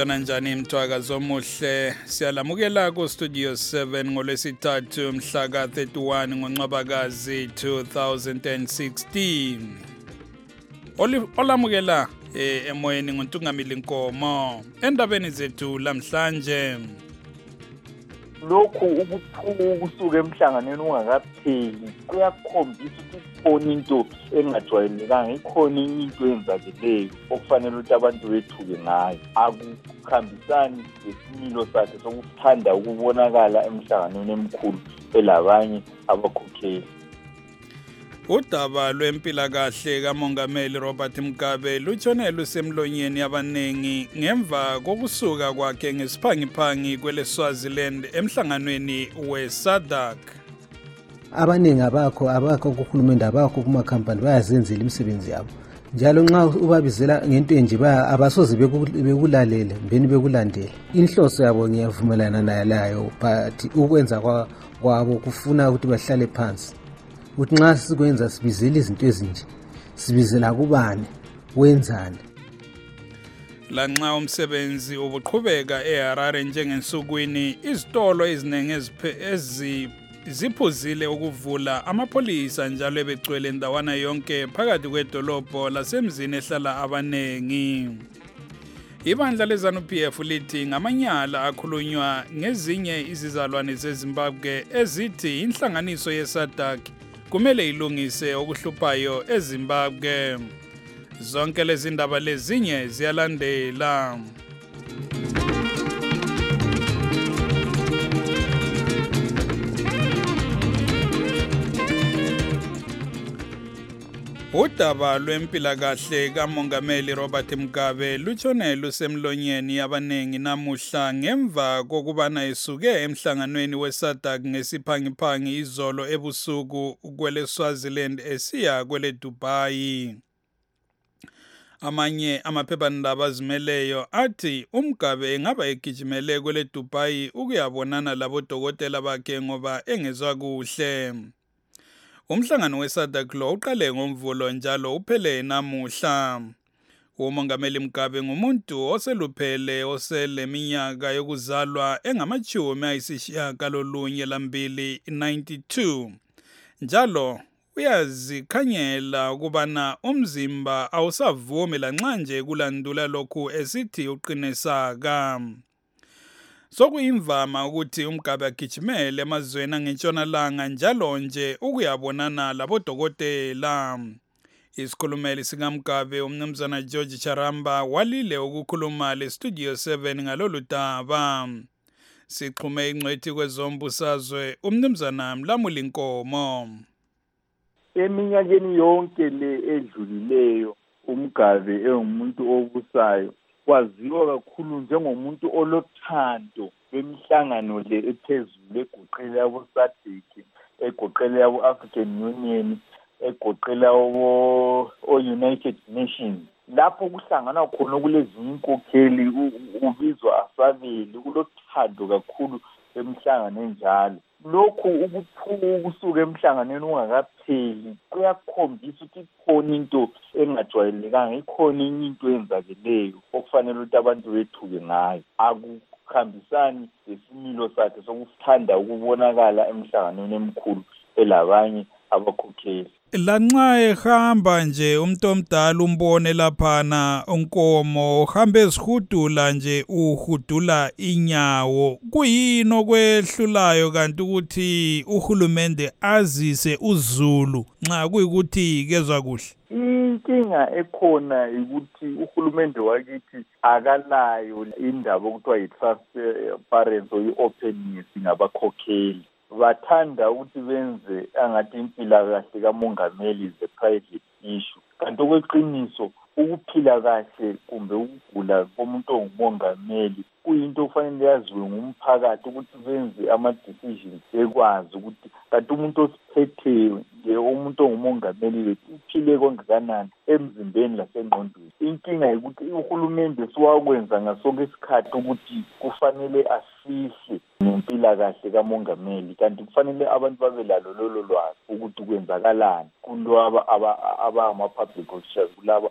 litshana njani mthwakazi omuhle siyalamukela kustudio 7 ngolwesithathu mhla ka-31 ngoncwabakazi 2016 Oli- olamukela eh, emoyeni nguntungamili nkomo. Endabeni zethu lamhlanje lokhu ukuphuka ukusuka emhlanganweni ungakapheli kuyakhombisa ukuthi ikhona into engajwayelekanga ikhona enye into eyenzakeleyo okufanele ukuthi abantu bethuke ngayo. Akuhambisani lesimilo sakhe sokuthanda ukubonakala emhlanganweni emkhulu elabanye abakhokheli. Udaba lwempilakahle kamongameli robert mugabe lutshone lusemlonyeni abanengi ngemva kokusuka kwakhe ngesiphangiphangi kwele-swaziland emhlanganweni we-sadak abaningi abakho abakho kuhulumende abakho kumakhampani bayazenzela imisebenzi yabo. Njalo nxa ubabizela ngento enje abasoze beku- bekulalele mbeni bekulandela inhloso yabo ngiyavumelana nayo layo but ukwenza kwa- kwabo kufuna ukuthi bahlale phansi ukuthi nxa sikwenza sibizela izinto ezinje sibizela kubani? Wenzani? Lanxa umsebenzi ubuqhubeka eharare njengensukwini izitolo eziningi ziphuzile ukuvula amapholisa njalo ebegcwele ndawana yonke phakathi kwedolobho lasemzini ehlala abanengi. Ibandla lezanup f lithi ngamanyala akhulunywa ngezinye izizalwane zezimbabwe ezithi inhlanganiso yesadak kumele ilungise okuhluphayo ezimbabwe. Zonke lezi ndaba lezinye ziyalandela. Udaba lwempilakahle kamongameli robert mugabe lutshone lusemlonyeni abanengi namuhla ngemva kokubana esuke emhlanganweni wesadak ngesiphangiphangi izolo ebusuku kwele-swaziland esiya kwele-dubai. Amanye amaphephandaba azimeleyo athi umgabe engaba egijimele kwele dubai ukuyabonana labodokotela bakhe ngoba engezwa kuhle. Umhlangano wesadak lo uqale ngomvulo njalo uphele namuhla. Umongameli mgabe ngumuntu oseluphele oseleminyaka yokuzalwa engamachumi ayisishiyagalolunye lambili 92 njalo uyazikhanyela ukubana umzimba awusavumi lanxa nje kulandula lokhu esithi uqinisaka sokuyimvama ukuthi umgabe agijimele emazweni angentshonalanga njalo nje ukuyabonana labodokotela. Isikhulumeli sikamgabe umnumzana george charamba walile ukukhuluma le-studio 7 ngalolu daba. Sixhume ingcwethi kwezombusazwe umnumzana mlamuli nkomo. Eminyakeni yonke le edlulileyo umgabe engumuntu obusayo kwaziwa kakhulu njengomuntu olothando lwemihlangano le ephezulu egoqela yabo-sadc egoqela yabo-african union egoqela o-united nations. Lapho kuhlangana khona kulezinye inkokheli u- ubizwa asabeli kulothando kakhulu emhlangano enjalo. Lokhu ukuphuka ukusuka emhlanganweni ungakapheli kuyakhombisa ukuthi ikhona into engajwayelekanga ikhona enye into eyenzakeleyo okufanele ukuthi abantu bethuke ngayo. Akuhambisani lesimilo sakhe sokuthanda ukubonakala emhlanganweni emkhulu elabanye abakhokheli. Lanxa ehamba nje umuntu omdala umbone laphana unkomo uhambe ezihudula nje uhudula inyawo. Kuyini okwehlulayo kanti ukuthi uhulumende azise uzulu nxa kuyikuthi kezwa kuhle? Inkinga ekhona ukuthi uhulumende wakithi akalayo indaba okuthiwa yi-transparency or i-openness ngabakhokheli. Bathanda ukuthi benze angathi impilakahle kamongameli is a private issue. Kanti okweqiniso ukuphila kahle kumbe ukugula komuntu ongumongameli kuyinto okufanele yaziwe ngumphakathi ukuthi benze ama-decisions bekwazi ukuthi kanti umuntu osiphetheyo nje umuntu ongumongameli wethu uphile kongakanani emzimbeni lasengqondweni. Inkinga yikuthi uhulumende siwakwenza ngasonke isikhathi ukuthi kufanele asihle ngempilakahle kamongameli kanti kufanele abantu babe lalo lolo lwazi ukuthi kwenzakalani kulaba abangama-public officials kulaba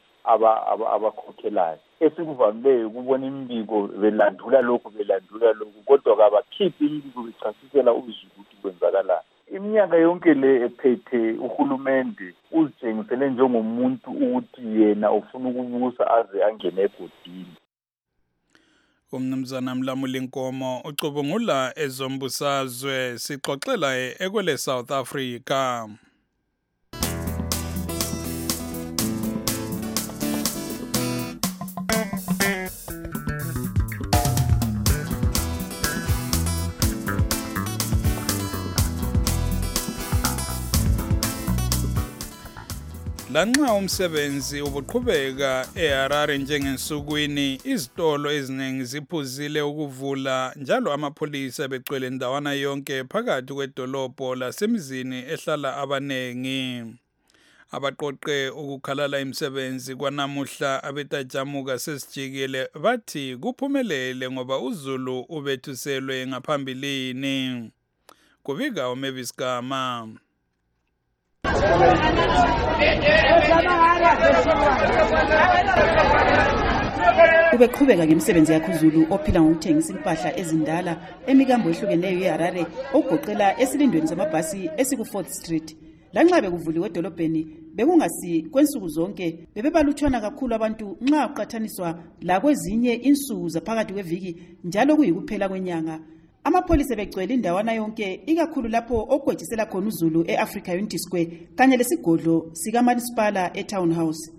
abakhokhelayo esikuvamileyo kubona imibiko belandula lokhu belandula lokhu kodwa kabakhiphi imibiko bechasisela uzulu ukuthi kwenzakalani. Iminyaka yonke le ephethe uhulumende uzitshengisele njengomuntu ukuthi yena ufuna ukubusa aze angene egodini. Umnumzana mlamuli nkomo ucubungula ezombusazwe sixoxela ekwele South Africa. Lanxa umsebenzi ubuqhubeka eHarare njengensukwini izitolo eziningi ziphuzile ukuvula njalo amapholisa begcwele indawana yonke phakathi kwedolobho lasemizini ehlala abanengi. Abaqoqe ukukhalala imisebenzi kwanamuhla abetajamuka sesijikile bathi kuphumelele ngoba uzulu ubethuselwe ngaphambilini. Kubika uMavis Gama. Ubeqhubeka ngemisebenzi yakhe uzulu ophila ngokuthengisa impahla ezindala emikambo ehlukeneyo yeharare okugoqela esilindweni samabhasi esiku-4th street. Lanxa bekuvuliwe edolobheni bekungasi kwensuku zonke bebebalutshwana kakhulu abantu nxa kuqathaniswa lakwezinye insuku zaphakathi kweviki njalo kuyikuphela kwenyanga. Amapholisa begcwele indawana yonke ikakhulu lapho okugwejisela khona uzulu e-africa unity square kanye lesigodlo sikamasipala etown house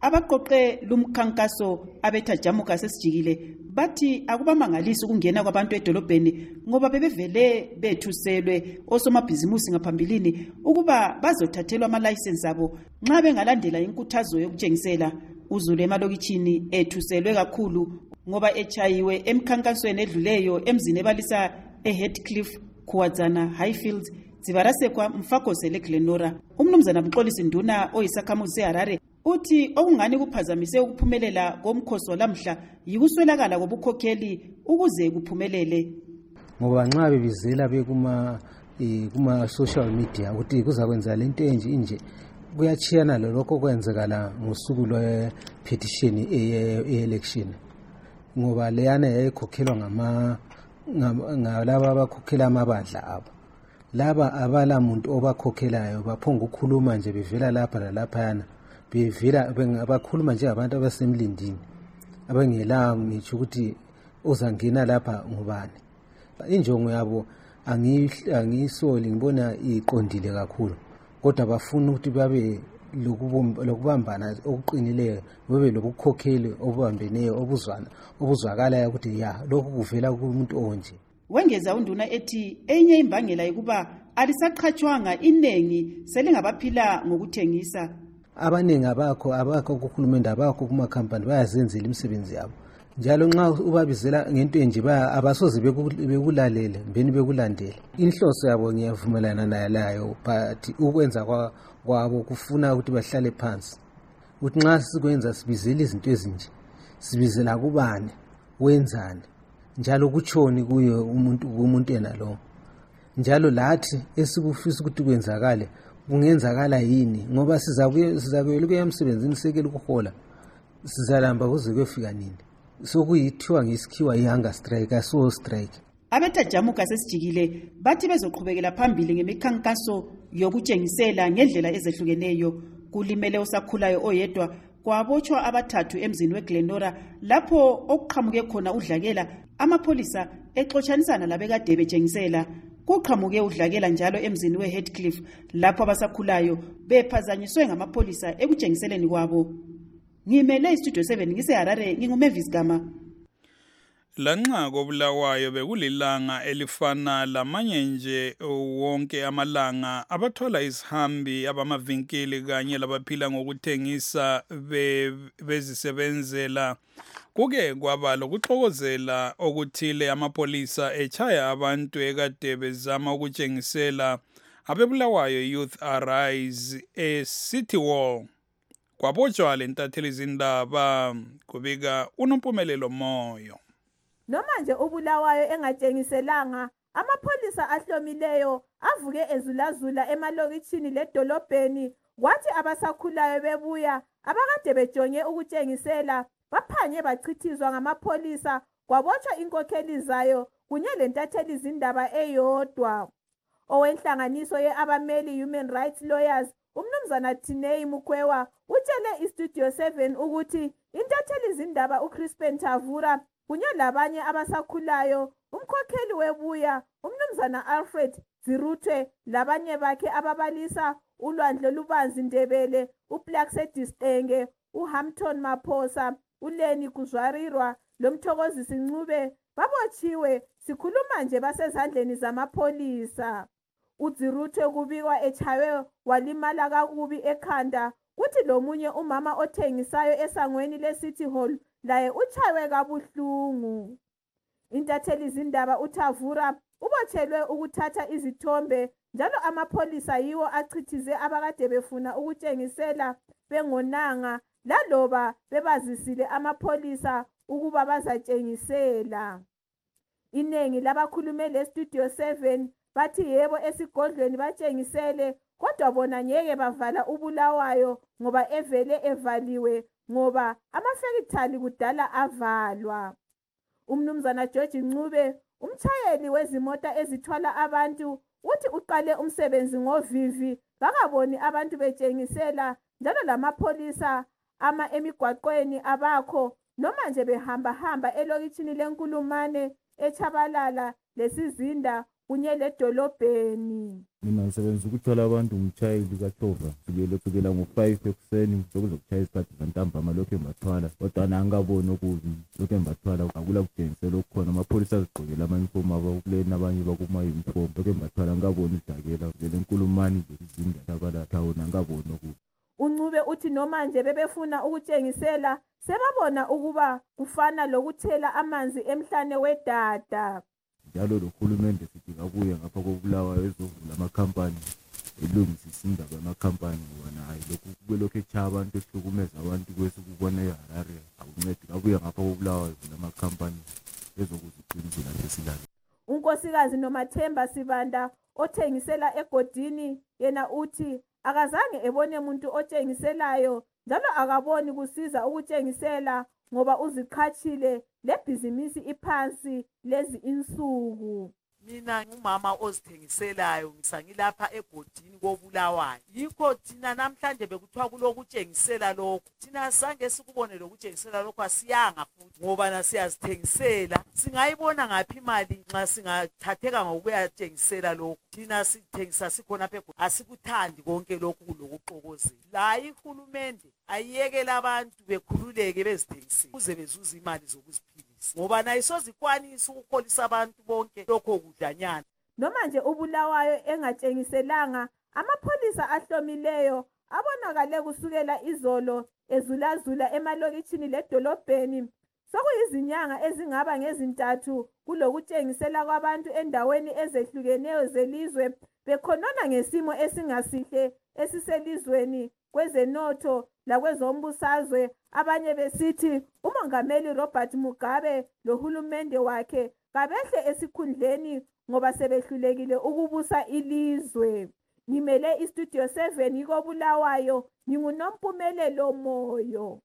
abaqoqe lumkhankaso abethajamuka sesijikile bathi akubamangalisi ukungena kwabantu edolobheni ngoba bebevele bethuselwe osomabhizimusi ngaphambilini ukuba bazothathelwa amalayisensi abo nxa bengalandela inkuthazo yokutshengisela uzulu emalokitshini ethuselwe kakhulu ngoba echayiwe emkhankasweni edluleyo emzini ebalisa eheadcliff khuwadzana highfields dzivarasekwa mfagose leglenora umnumzana mxolisi nduna oyisakhamuzi seharare uthi okungani kuphazamise ukuphumelela komkhosi walamhla yikuswelakala kobukhokheli ukuze kuphumelele. Ngoba nxa bebizela bekuma um kuma-social media ukuthi kuzakwenza le nto enje inje kuyachiyana lolokho okwenzekala ngosuku lwe-petition e-election ngoba leyana yayikhokhelwa ngalaba abakhokhela amabandla abo. Laba abala muntu obakhokhelayo baphonga ukukhuluma nje bevela lapha lalaphayana bevela bakhuluma njengabantu abasemlindini abangela ngitsho ukuthi ozangena lapha ngubani. Injongo yabo angisoli ngibona iqondile kakhulu kodwa bafuna ukuthi babe lokubambana okuqinileyo bebe lobukhokheli obubambeneyo obuzwana obuzwakalayo ukuthi ya lokhu kuvela kumuntu onje. Wengeza unduna ethi enye imbangela yokuba alisaqhatshwanga iningi selingabaphila ngokuthengisa. Abaningi abakho abakho kuhulumende abakho kumakhampani bayazenzela imisebenzi yabo njalo nxa ubabizela ngento enje abasoze bekulalele mbeni bekulandele. Inhloso yabo ngiyavumelana nalayo but ukwenza kwabo kufuna ukuthi bahlale phansi. Ukuthi nxa sikwenza sibizela izinto ezinje sibizela kubani? Wenzani? Njalo kutshoni kuye umuntu kumuntu yena lo njalo lathi esikufisa ukuthi kwenzakale kungenzakala yini? Ngoba sizakuyela ukuya emsebenzini sekele ukuhola. Sizalamba kuze kuyofika nini sokuyithiwa ngesikhiwa i-hunger strike asiwo strike. Abethajamuka sesijikile bathi bezoqhubekela phambili ngemikhankaso yokutshengisela ngendlela ezehlukeneyo. Kulimele osakhulayo oyedwa kwabotshwa abathathu emzini weglenora lapho okuqhamuke khona udlakela amapholisa exotshanisana labekade betshengisela. Kuqhamuke udlakela njalo emzini we-headcliff lapho abasakhulayo bephazanyiswe ngamapholisa ekutshengiseleni kwabo ngimele istudio 7 ngiseharare ngingumavis gama. Lanxa kobulawayo bekulilanga elifana lamanye nje wonke amalanga abathwala isihambi abamavinkili kanye labaphila ngokuthengisa be- bezisebenzela. Kuke kwaba lokuxokozela okuthile amapolisa echaya abantu ekade bezama ukutshengisela abebulawayo youth arise e-city wall kwabotshwa le ntatheli zindaba kubika unompumelelo moyo. Noma nje ubulawayo engatshengiselanga amapholisa ahlomileyo avuke ezulazula emalokitshini ledolobheni kwathi abasakhulayo bebuya abakade bejonge ukutshengisela baphanye bachithizwa ngamapholisa kwabotshwa inkokheli zayo kunye lentatheli zindaba eyodwa. Owenhlanganiso ye-abameli human rights lawyers umnumzana tinei mukwewa utshele istudio 7 ukuthi intatheli zindaba uchrispen tavura kunye labanye abasakhulayo umkhokheli webuya umnumzana alfred ziruthe labanye bakhe ababalisa ulwandle olubanzi ndebele uplaxedistenge uhampton maphosa uleni kuzwarirwa lomthokozisi ncube babotshiwe sikhuluma nje basezandleni zamapholisa. Udziruthe kubikwa echaywe walimala kakubi ekhanda. Kuthi lomunye umama othengisayo esangweni le-city hall laye utshaywe kabuhlungu. Intatheli zindaba uthavura ubotshelwe ukuthatha izithombe njalo amapholisa yiwo achithize abakade befuna ukutshengisela bengonanga laloba bebazisile amapholisa ukuba bazatshengisela. Iningi labakhulume lestudio 7 bathi yebo esigodlweni batshengisele kodwa bona ngeke bavala ubulawayo ngoba evele evaliwe ngoba amafekithali kudala avalwa. Umnumzana george ncube umtshayeli wezimota ezithwala abantu uthi uqale umsebenzi ngovivi kakaboni abantu betshengisela njalo lamapholisa ama emigwaqweni abakho noma nje behambahamba elokitshini lenkulumane echabalala lesizinda kunye ledolobheni mina ngisebenzisa ukuthwala abantu ngumtshayeli katova kusukela kusukela ngo-five ekuseni sokuze kushaya isikhathi zantambama lokhu embathwala. Kodwana angikaboni okubi lokhu embathwala akula kutshengisela okukhona. Amapholisa azigqokela amayunifomu abakuleni abanye bakuma-yunifomu lokhu embathwala angikaboni idakela vele enkulumani nje izinda tabalathawona angikaboni okubi. Uncube uthi noma nje bebefuna ukutshengisela sebabona ukuba kufana lokuthela amanzi emhlane wedada. Njalo lohulumende sithi kabuye ngapha kobulawayo ezovula amakhampani elungisisa indaba yamakhampani wona hayi lokhu kube lokhu etshaya abantu ehlukumeza abantu kwesikubona eharare akuncedi. Kabuye ngapha kobulawayo vula amakhampani ezokuziqiniso lapho esilale unkosikazi nomathemba sibanda othengisela egodini yena uthi akazange ebone muntu otshengiselayo njalo akaboni kusiza ukutshengisela ngoba uziqhatshile lebhizimisi iphansi lezi insuku. Mina ngumama ozithengiselayo ngisangilapha egodini kobulawayo. Yikho thina namhlanje bekuthiwa kulokutshengisela lokhu. Thina sange sikubone lokutshengisela lokhu asiyanga futhi. Ngoba nasiyazithengisela singayibona ngaphi imali nxa singathatheka ngokuyatshengisela lokhu? Thina sithengisa sikhonapha egodini asikuthandi konke lokhu kulokuxokozela. La ihulumende ayiyekele abantu bekhululeke bezithengisele ukuze bezuze imali zokuziphilisa ngoba nayisozikwanisa ukukholisa abantu bonke lokho kudlanyana. Noma nje ubulawayo engatshengiselanga amapholisa ahlomileyo abonakale kusukela izolo ezulazula emalokitshini ledolobheni. Sokuyizinyanga ezingaba ngezintathu kulokutshengisela kwabantu endaweni ezehlukeneyo zelizwe bekhonona ngesimo esingasihle esiselizweni kwezenotho lakwezombusazwe abanye besithi umongameli robert mugabe lohulumende wakhe kabehle esikhundleni ngoba sebehlulekile ukubusa ilizwe. Ngimele istudio 7 yikobulawayo ngingunompumelelo moyo.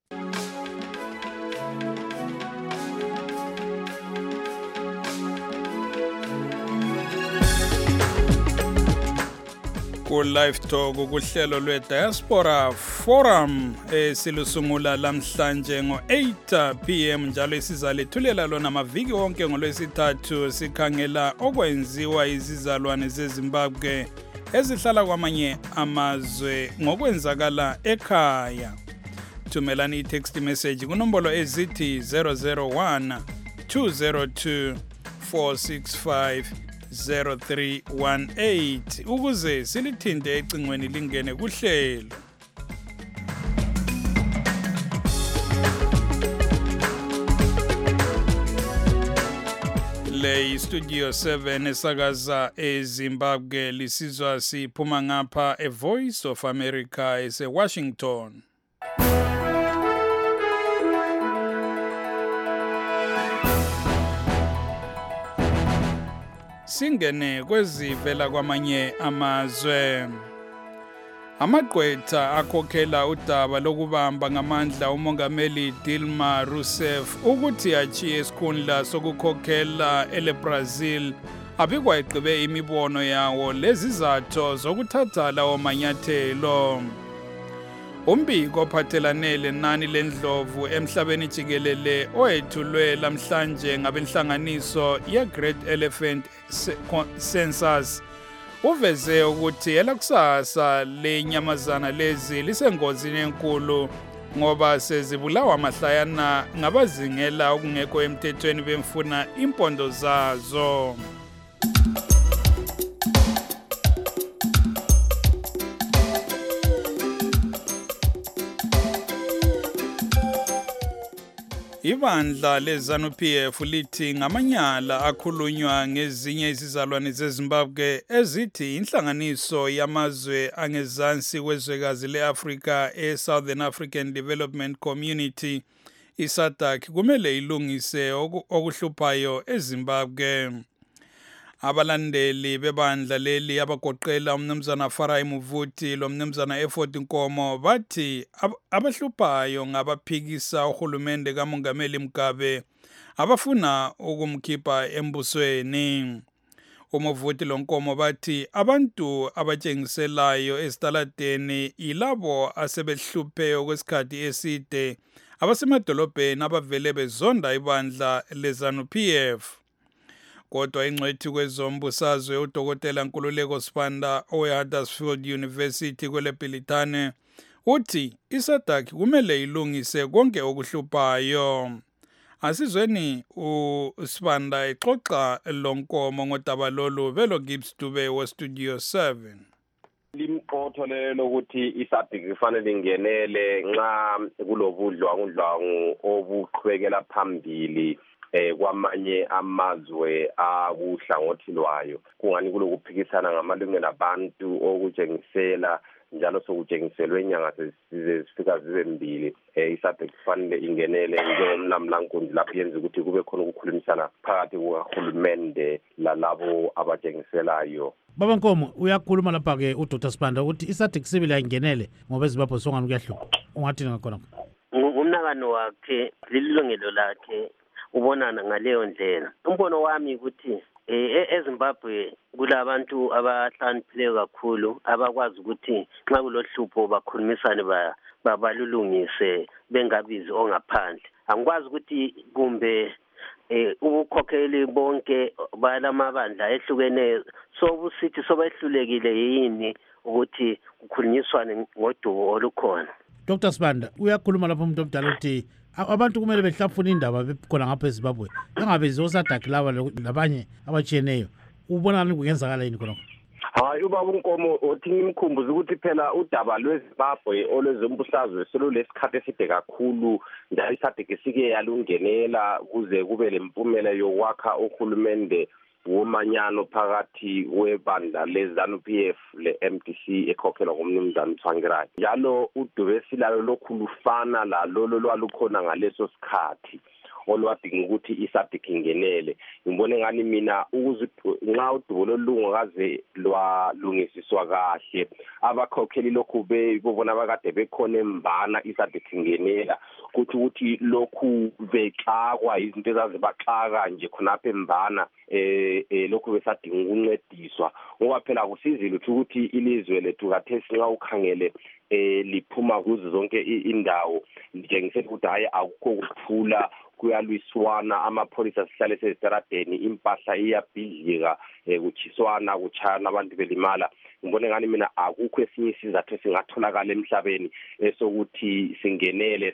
Ku-live talk kuhlelo lwe-diaspora forum esilusungula lamhlanje ngo-8 pm njalo isizalethulela lona maviki wonke ngolwesithathu. Sikhangela okwenziwa izizalwane zezimbabwe ezihlala kwamanye amazwe ngokwenzakala ekhaya. Thumelani i-text message kunombolo ezithi 001 202 465 0318 ukuze silithinte ecingweni lingene kuhlelo. Le istudio 7 esakaza ezimbabwe lisizwa siphuma ngapha evoice of america esewashington singene kwezivela kwamanye amazwe. Amagqwetha akhokhela udaba lokubamba ngamandla umongameli Dilma Rousseff ukuthi achiye isikhundla sokukhokhela eleBrazil abikwa eqhibe imibono yawo lezizathu zokuthatha lawo manyathelo. Umbiko ophathelane lenani lendlovu emhlabeni jikelele oyethulwe lamhlanje ngabenhlanganiso ye-great elephant census uveze ukuthi elakusasa lenyamazana lezi lisengozini enkulu ngoba sezibulawa mahlayana ngabazingela okungekho emthethweni bemfuna impondo zazo ibandla leZANU-PF lithi ngamanyala akhulunywa ngezinye izizalwane zezimbabwe ezithi inhlanganiso yamazwe angezansi kwezwekazi le-afrika e-southern african development community isadak kumele ilungise okuhluphayo ezimbabwe. Abalandeli bebandla leli abagoqela umnumzana Farai Muvuti lomnumzana Effort Nkomo bathi abahluphayo ngabaphikisa uhulumende kamongameli Mugabe abafuna ukumkhipha embusweni. Umuvuti lonkomo bathi abantu abatshengiselayo ezitaladeni yilabo asebehluphe okwesikhathi eside abasemadolobheni abavele bezonda ibandla leZANU-PF kodwa ingcwethi kwezombusazwe udokotela nkululeko sibanda owe-huddersfield university kwelebhilitane uthi isadak kumele ilungise konke okuhluphayo. Asizweni usibanda exoxa lonkomo ngodaba lolu velo gibbs dube westudio 7 limqotho lelo lokuthi isadik kufanele ingenele nxa kulobudlwangudlwangu obuqhubekela phambili eh kwamanye amazwe akuhlangothi lwayo kungani kulokuphikisana ngamalungelo abantu okutshengisela njalo sokutshengiselwe inyanga size zifika zibe mbili. Eh isabhe kufanele ingenele njengomnamlankundi lapho yenza ukuthi kube khona ukukhulumisana phakathi kukahulumende lalabo abatshengiselayo. Baba nkomo uyakhuluma lapha-ke udr. Sibanda ukuthi isadik sibili ayingenele ngoba ezimbabwe songani kuyahlupha ungathini ngakhona? Umnakano wakhe lililungelo lakhe ubonana ngaleyo ndlela. Umbono wami ukuthi eh eZimbabwe kulabantu abahlakaniphileyo kakhulu abakwazi ukuthi nxa kulohlupho bakhulumisane babalulungise bengabizi ongaphandle. Angikwazi ukuthi kumbe eh ubukhokheli bonke balamabandla ehlukeneyo sobusithi sobehlulekile yini ukuthi kukhulunyiswane ngodubo olukhona? Dr sibanda uyakhuluma lapho umuntu omdala ukuthi abantu kumele behlafuna indaba bekhona ngapha ezimbabwe bengabenzi osadaki laba labanye abatshiyeneyo ubonani kungenzakala yini khonokho? Hayi ubaba unkomo othi ngimkhumbuze ukuthi phela udaba lwezimbabwe olwezombusazwe selulesikhathi eside kakhulu njalo isadeke sike yalungenela kuze kube lempumela yokwakha uhulumende womanyano phakathi webandla le-ZANU-PF le-MDC ekhokhelwa ngumnumzana uThwangirai njalo udube silalo lokhu lufana lalolo lwalukhona ngaleso sikhathi. Olwadinga ukuthi isadc ingenele. Ngibone ngani mina ukuze nxa udubo lolungakaze lwalungisiswa kahle abakhokheli lokhu bebona bakade bekhona embana isadc ingenela. Kuthi ukuthi lokhu bexakwa izinto ezazibaxaka nje khonapha embana eh lokhu besadinga ukuncediswa. Ngoba phela kusizile ukuthi ilizwe lethu kathesi nxa ukhangele eh liphuma kuzo zonke indawo litshengisela ukuthi hayi akukho kuthula kuyalwiswana amapholisa sihlale sezitaradeni impahla iyabhidlika um kuchiswana kutshayana abantu belimala. Ngibone ngani mina akukho esinye isizathu esingatholakala emhlabeni esokuthi singenele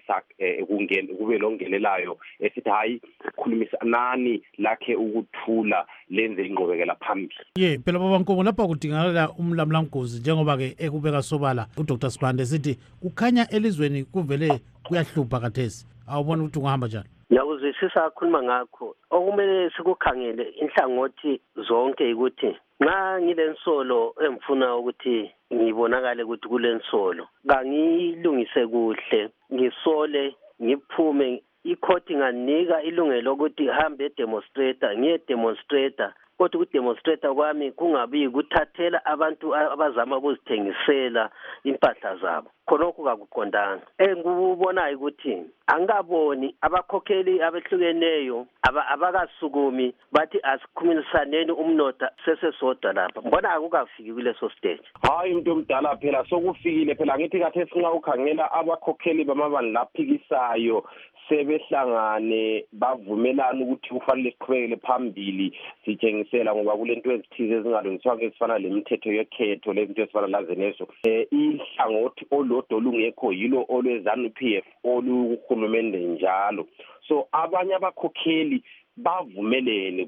kube longenelayo esithi hayi khulumisanani lakhe ukuthula lenze ingqubekela phambili. Ye phela babankomo lapha kudingakala umlamulangozi njengoba-ke ekubeka sobala udr. Sibande sithi kukhanya elizweni kuvele kuyahlupha kathesi. Awubona ukuthi ungahamba njani? Ngiyakuzwisisa akhuluma ngakho okumele sikukhangele inhlangothi zonke ukuthi nxa ngilensolo engifuna ukuthi ngibonakale ukuthi kulensolo kangiyilungise kuhle ngisole ngiphume ikhoti nganika ilungelo lokuthi hambe edemonstrator ngiyedemonstrator kodwa ukudemonstrata kwami kungabi yikuthathela abantu abazama ukuzithengisela impahla zabo. Khonokho kakuqondanga engikubonayo ukuthi angikaboni abakhokheli abehlukeneyo abakasukumi bathi asikhulumisaneni umnotho sesesodwa lapha. Mbona akukafiki kuleso stage. Hayi umuntu omdala phela sokufikile phela. Ngithi kathesi nxa ukhangela abakhokheli bamabandla aphikisayo sebehlangane bavumelana ukuthi kufanele siqhubekele phambili sitshengisela ngoba kulento ezithize ezingalungiswanga ezifana lemithetho yokhetho lezinto ezifana lazenezo um ihlangothi olodwa olungekho yilo olwezanu p f oluhulumende njalo. So abanye abakhokheli bavumelene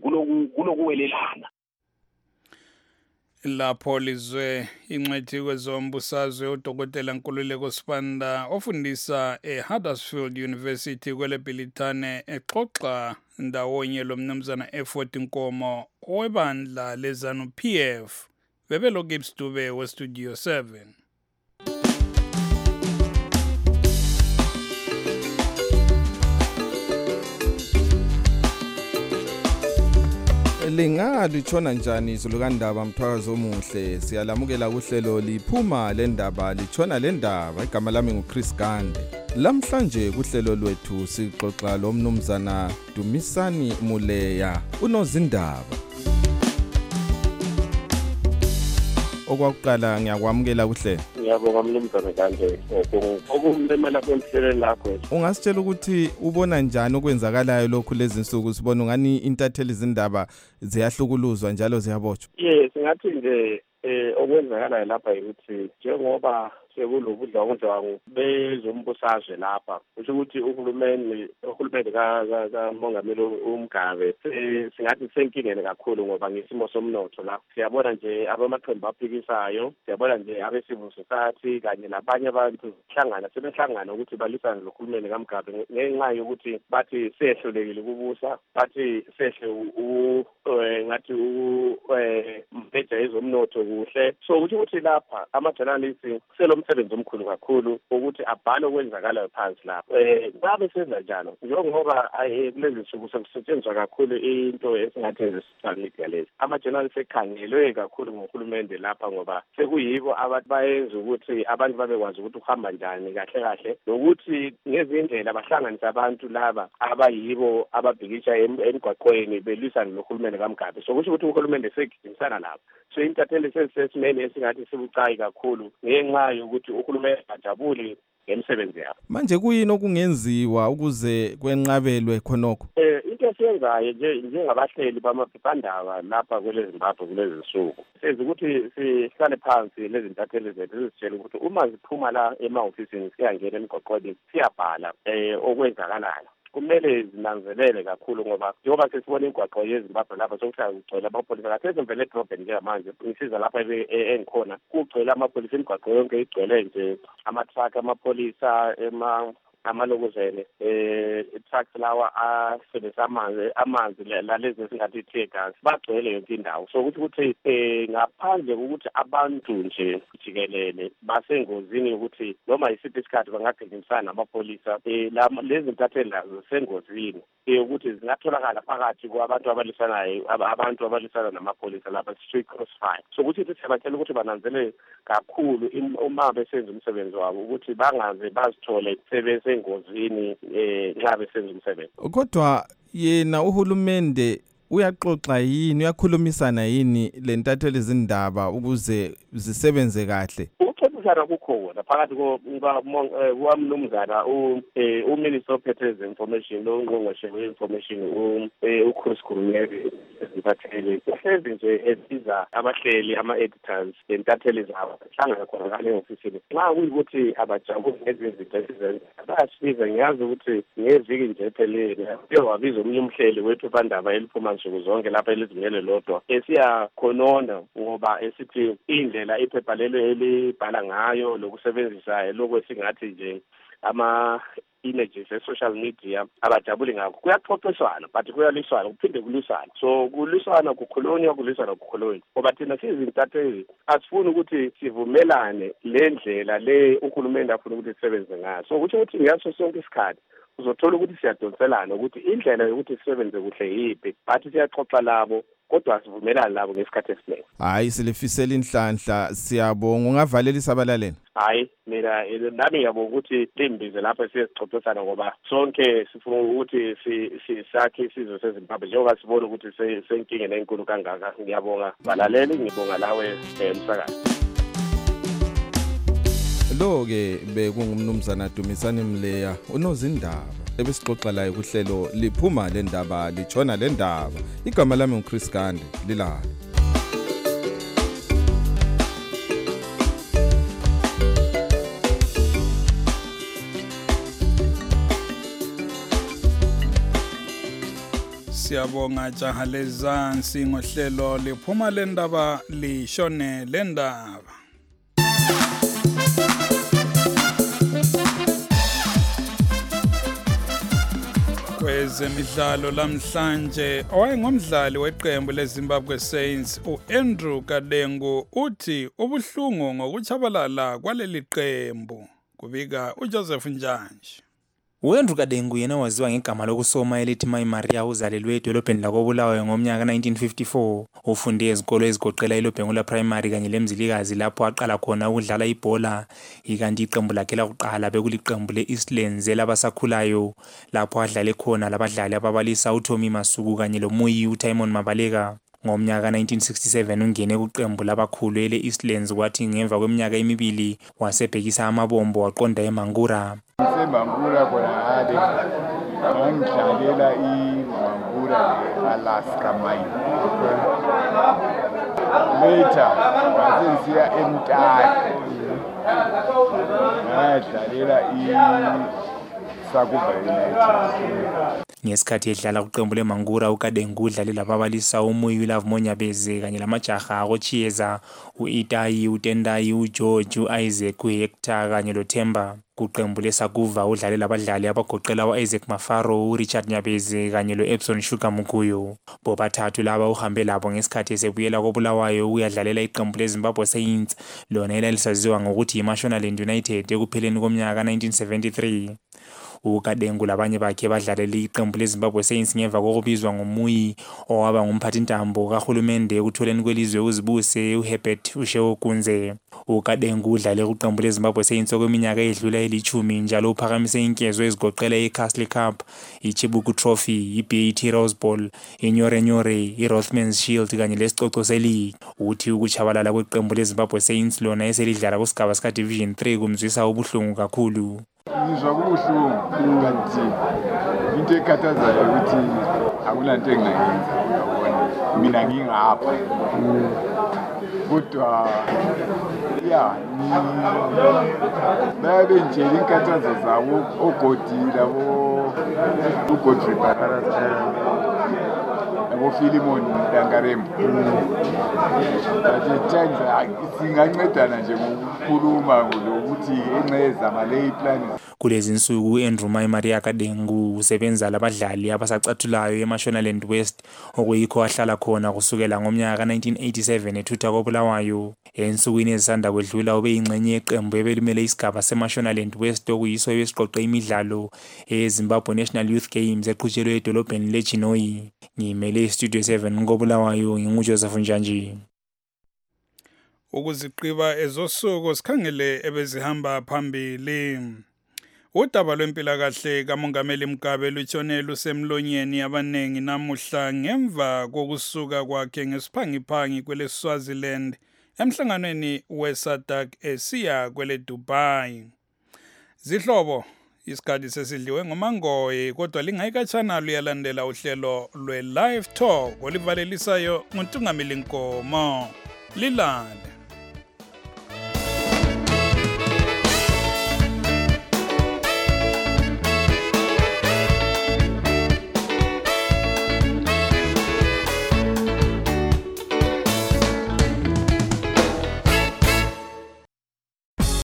kulokuwelelana. Lapho lizwe incwethi kwezombusazwe udokotela nkululeko sibanda ofundisa eHuddersfield University kwelebhilithane exoxa ndawonye lomnumzana efort nkomo owebandla lezanu pf bebelokhu ibsidube westudio 7 lingalutshona njani izulukandaba mthwakazi omuhle? Siyalamukela kuhlelo liphuma lendaba litshona lendaba igama lami nguchris gande. Lamhlanje kuhlelo lwethu sixoxa lo mnumzana dumisani muleya unozindaba. Okwakuqala ngiyakwamukela kuhle ngiyabonga mnumzane kanje okumemela kwemhlelweni lakho. Ungasitshela ukuthi ubona njani okwenzakalayo lokhu lezi nsuku? Sibona ungani intatheli zindaba ziyahlukuluzwa njalo ziyabotshwa? Ye singathi nje um okwenzakalayo lapha yikuthi njengoba sekulobudlwangudlwangu bezombusazwe lapha. Kusho ukuthi uhulumeni uhulumeni kamongameli umgabe singathi senkingeni kakhulu ngoba ngesimo somnotho lapho siyabona nje abamaqembu aphikisayo siyabona nje abe-civil society kanye labanye abantu hlangana sebehlangana ukuthi balwisane nohulumeni kamgabe ngenxa yokuthi bathi sehlulekile ukubusa bathi sehle ngathi umeja ezomnotho kuhle. So kusho ukuthi lapha ama-journalists selo umsebenzi omkhulu kakhulu ukuthi abhale okwenzakalayo phansi lapho. Um babe senza njalo. Njengoba kulezi nsuku sekusetshenziswa kakhulu into esingathi ezi-social media lezi. Ama-journalist ekhangelwe kakhulu nguhulumende lapha ngoba sekuyibo abantu bayenza ukuthi abantu babekwazi ukuthi uhamba njani kahle kahle. Nokuthi ngezindlela bahlanganise abantu laba abayibo ababhikisha emgwaqweni belwisane nohulumende kamgabe. So kusho ukuthi uhulumende segijimisana lapho. So intatheli sezisesimeni esingathi sibucayi kakhulu ngenxa yokuthi uhulumende ajabuli ngemisebenzi yabo manje kuyini okungenziwa ukuze kwenqabelwe khonokho? Um into esiyenzayo nje njengabahleli bamaphephandaba lapha kwele zimbabwe kulezi nsuku senza ukuthi sihlale phansi lezi ntatheli zethu zizitshele ukuthi uma ziphuma la emahofisini siyangena emgoqweni siyabhala um okwenzakalayo kumele zinanzelele kakhulu ngoba njengoba sesibona imigwaqo yezimbabwe lapha sokuhlala kugcwele amapholisa kathesi ngivele edrobheni njengamanje ngisiza lapha engikhona kugcwele amapholisa imigwaqo yonke igcwele nje ama-truck amapholisa ema amalokozene eh trucks lawa asebenzisa amanzi amanzi lalezi esingathi i-tear gas bagcwele yonke indawo. So ukuthi ukuthi eh ngaphandle kokuthi abantu nje jikelele basengozini yokuthi noma yisiphi isikhathi bangagijimisana namapholisa um lezi ntatheli lazo zisengozini yokuthi zingatholakala phakathi kwabantu abalisanayo abantu abalisana namapholisa lapha street crossfire. So ukuthi siyabatshela ukuthi bananzelele kakhulu uma besenza umsebenzi wabo ukuthi bangaze bazithole sebese engozini eh nxa besenza umsebenzi kodwa yena uhulumende uyaxoxa yini uyakhulumisana yini le ntatheli zindaba ukuze zisebenze kahle? Ukuxoxisana kukho kona phakathi kukamnumzana uminister ophethe eze-information ongqongqoshe we-information uchris kurumeri eziphathele uhlezi nje esiza abahleli ama-editors lentatheli zabo hlangana khona ngale ofisini. Nxa kuyikuthi abajabuli ngezinye izinto esizenza bayasiza. Ngiyazi ukuthi ngeviki nje ephelele uye wabiza omunye umhleli wephephandaba eliphuma nsuku zonke lapha elizimele lodwa esiyakhonona ngoba esithi indlela iphepha lelo elibhala ngayo lokusebenzisa lokhu esingathi nje ama images e-social media abajabuli ngakho. Kuyaxoxiswana but kuyaliswana kuphinde kuliswana so kuliswana kukhulunywa kuliswana kukhulunywa. Ngoba thina siyizintatheli asifuni ukuthi sivumelane le ndlela le uhulumende afuna ukuthi sisebenze ngayo. So kusho ukuthi ngaso sonke isikhathi uzothola ukuthi siyadonselana ukuthi indlela yokuthi sisebenze kuhle yiphi but siyaxoxa labo kodwa sivumelani labo ngesikhathi esiningi hayi silifisela inhlanhla. Siyabonga. Ungavalelisa abalaleli? Hayi mina nami ngiyabonga ukuthi limbize lapho siyesixoxisana ngoba sonke sifuna ukuthi sakhe isizwe sezimbabwe. Njengoba sibona ukuthi senkingeni enkulu kangaka ngiyabonga balaleli ngibonga lawe umsakazi lo-ke bekungumnumzana dumisani mleya unozindaba. Ebesixoxa laye kuhlelo liphuma le ndaba litshona le ndaba. Igama lami nguchris gande lilale. Siyabonga jaha lezansi ngohlelo liphuma le ndaba lishone le ndaba. Kwezemidlalo lamhlanje owayengumdlali weqembu lezimbabwe saints u-andrew kadengu uthi ubuhlungu ngokuchabalala kwaleli qembu kubika ujoseph njanji u-andrew kadengu yena waziwa ngegama lokusoma elithi mayi maria uzalelwe edolobheni lakobulawayo ngomnyaka 1954 ufunde ezikolo ezigoqela ilobhengula primary kanye lemzilikazi lapho aqala khona ukudlala ibhola. Ikanti iqembu lakhe lakuqala bekuliqembu le-eastlands elabasakhulayo lapho adlale khona labadlali ababalisa utommy masuku kanye lomuyi utimon mabaleka. Ngomnyaka 1967 ungene kuqembu labakhulu ele-eastlands kwathi ngemva kweminyaka emibili wasebhekisa amabombo waqonda emangura ngisembambula khona hale ngangidlalela ibambula alaska mine. Later ngase ngisiya emtati ngadlalela i-sakuba united. Ngesikhathi edlala kuqembu lemangura ukadengu udlale lababalisa umuyi love monyabeze kanye lamajaha akochiyeza u-itayi utendayi ugeorge u-isaac uhector kanye lothemba kuqembu lesakuva udlale labadlali abagoqela u-isaac mafaro urichard nyabeze kanye lo-epson shuga mukuyo bobathathu laba uhambe labo ngesikhathi esebuyela kobulawayo ukuyadlalela iqembu lezimbabwe saints. Lona elalisaziwa ngokuthi yimashonaland united ekupheleni komnyaka ka-1973 ukadengu labanye bakhe badlalele iqembu lezimbabwe saints ngemva kokubizwa ngomuyi owaba ngumphathintambo kahulumende ekutholeni kwelizwe uzibuse uherbert ushewogunze ukadengu udlale kuqembu lezimbabwe saints okweminyaka edlula elithumi njalo uphakamise inkezo ezigoqela i-castle cup ichibuku trophy i-bat rose bowl inyorenyore i-rothmans shield kanye lesicoco seleague. Uthi ukuchabalala kweqembu lezimbabwe saints lona eselidlala kusigaba sika-division 3 kumzwisa ubuhlungu kakhulu. Ngizwa kubuhlungu kanti into ekhathazayo ukuthi akulanto engingayenza uyabona mina ngingapha. Kodwa ya bayabe ngitshela inkathazo zabo ogodi labo ugodfrey abofilimon dangarembo times singancedana nje ngokukhuluma lokuthi enceza ngale iplani kulezi nsuku u-andrew maria kadengu usebenza labadlali abasacathulayo emashonaland west okuyikho wahlala khona kusukela ngomnyaka ka-1987 ethutha kobulawayo. Ensukwini ezisanda kwedlula ube yingxenye yeqembu ebelimele isigaba semashonaland west okuyiso ebesiqoqe imidlalo eyezimbabwe national youth games eqhutshelwe edolobheni lejinoyi ngiyimele istudio 7 kobulawayo ngingujoseph njanji ukuziqiba ezosuku sikhangele ebezihamba phambili. Udaba lwempilakahle kamongameli mgabe lutshone lusemlonyeni abanengi namuhla ngemva kokusuka kwakhe ngesiphangiphangi kwele-swaziland emhlanganweni wesadak esiya kwele dubai zihlobo. Isikhathi sesidliwe ngumangoyi kodwa lingayikatshana luyalandela uhlelo lwe-live talk olivalelisayo nguntungamili nkomo lilale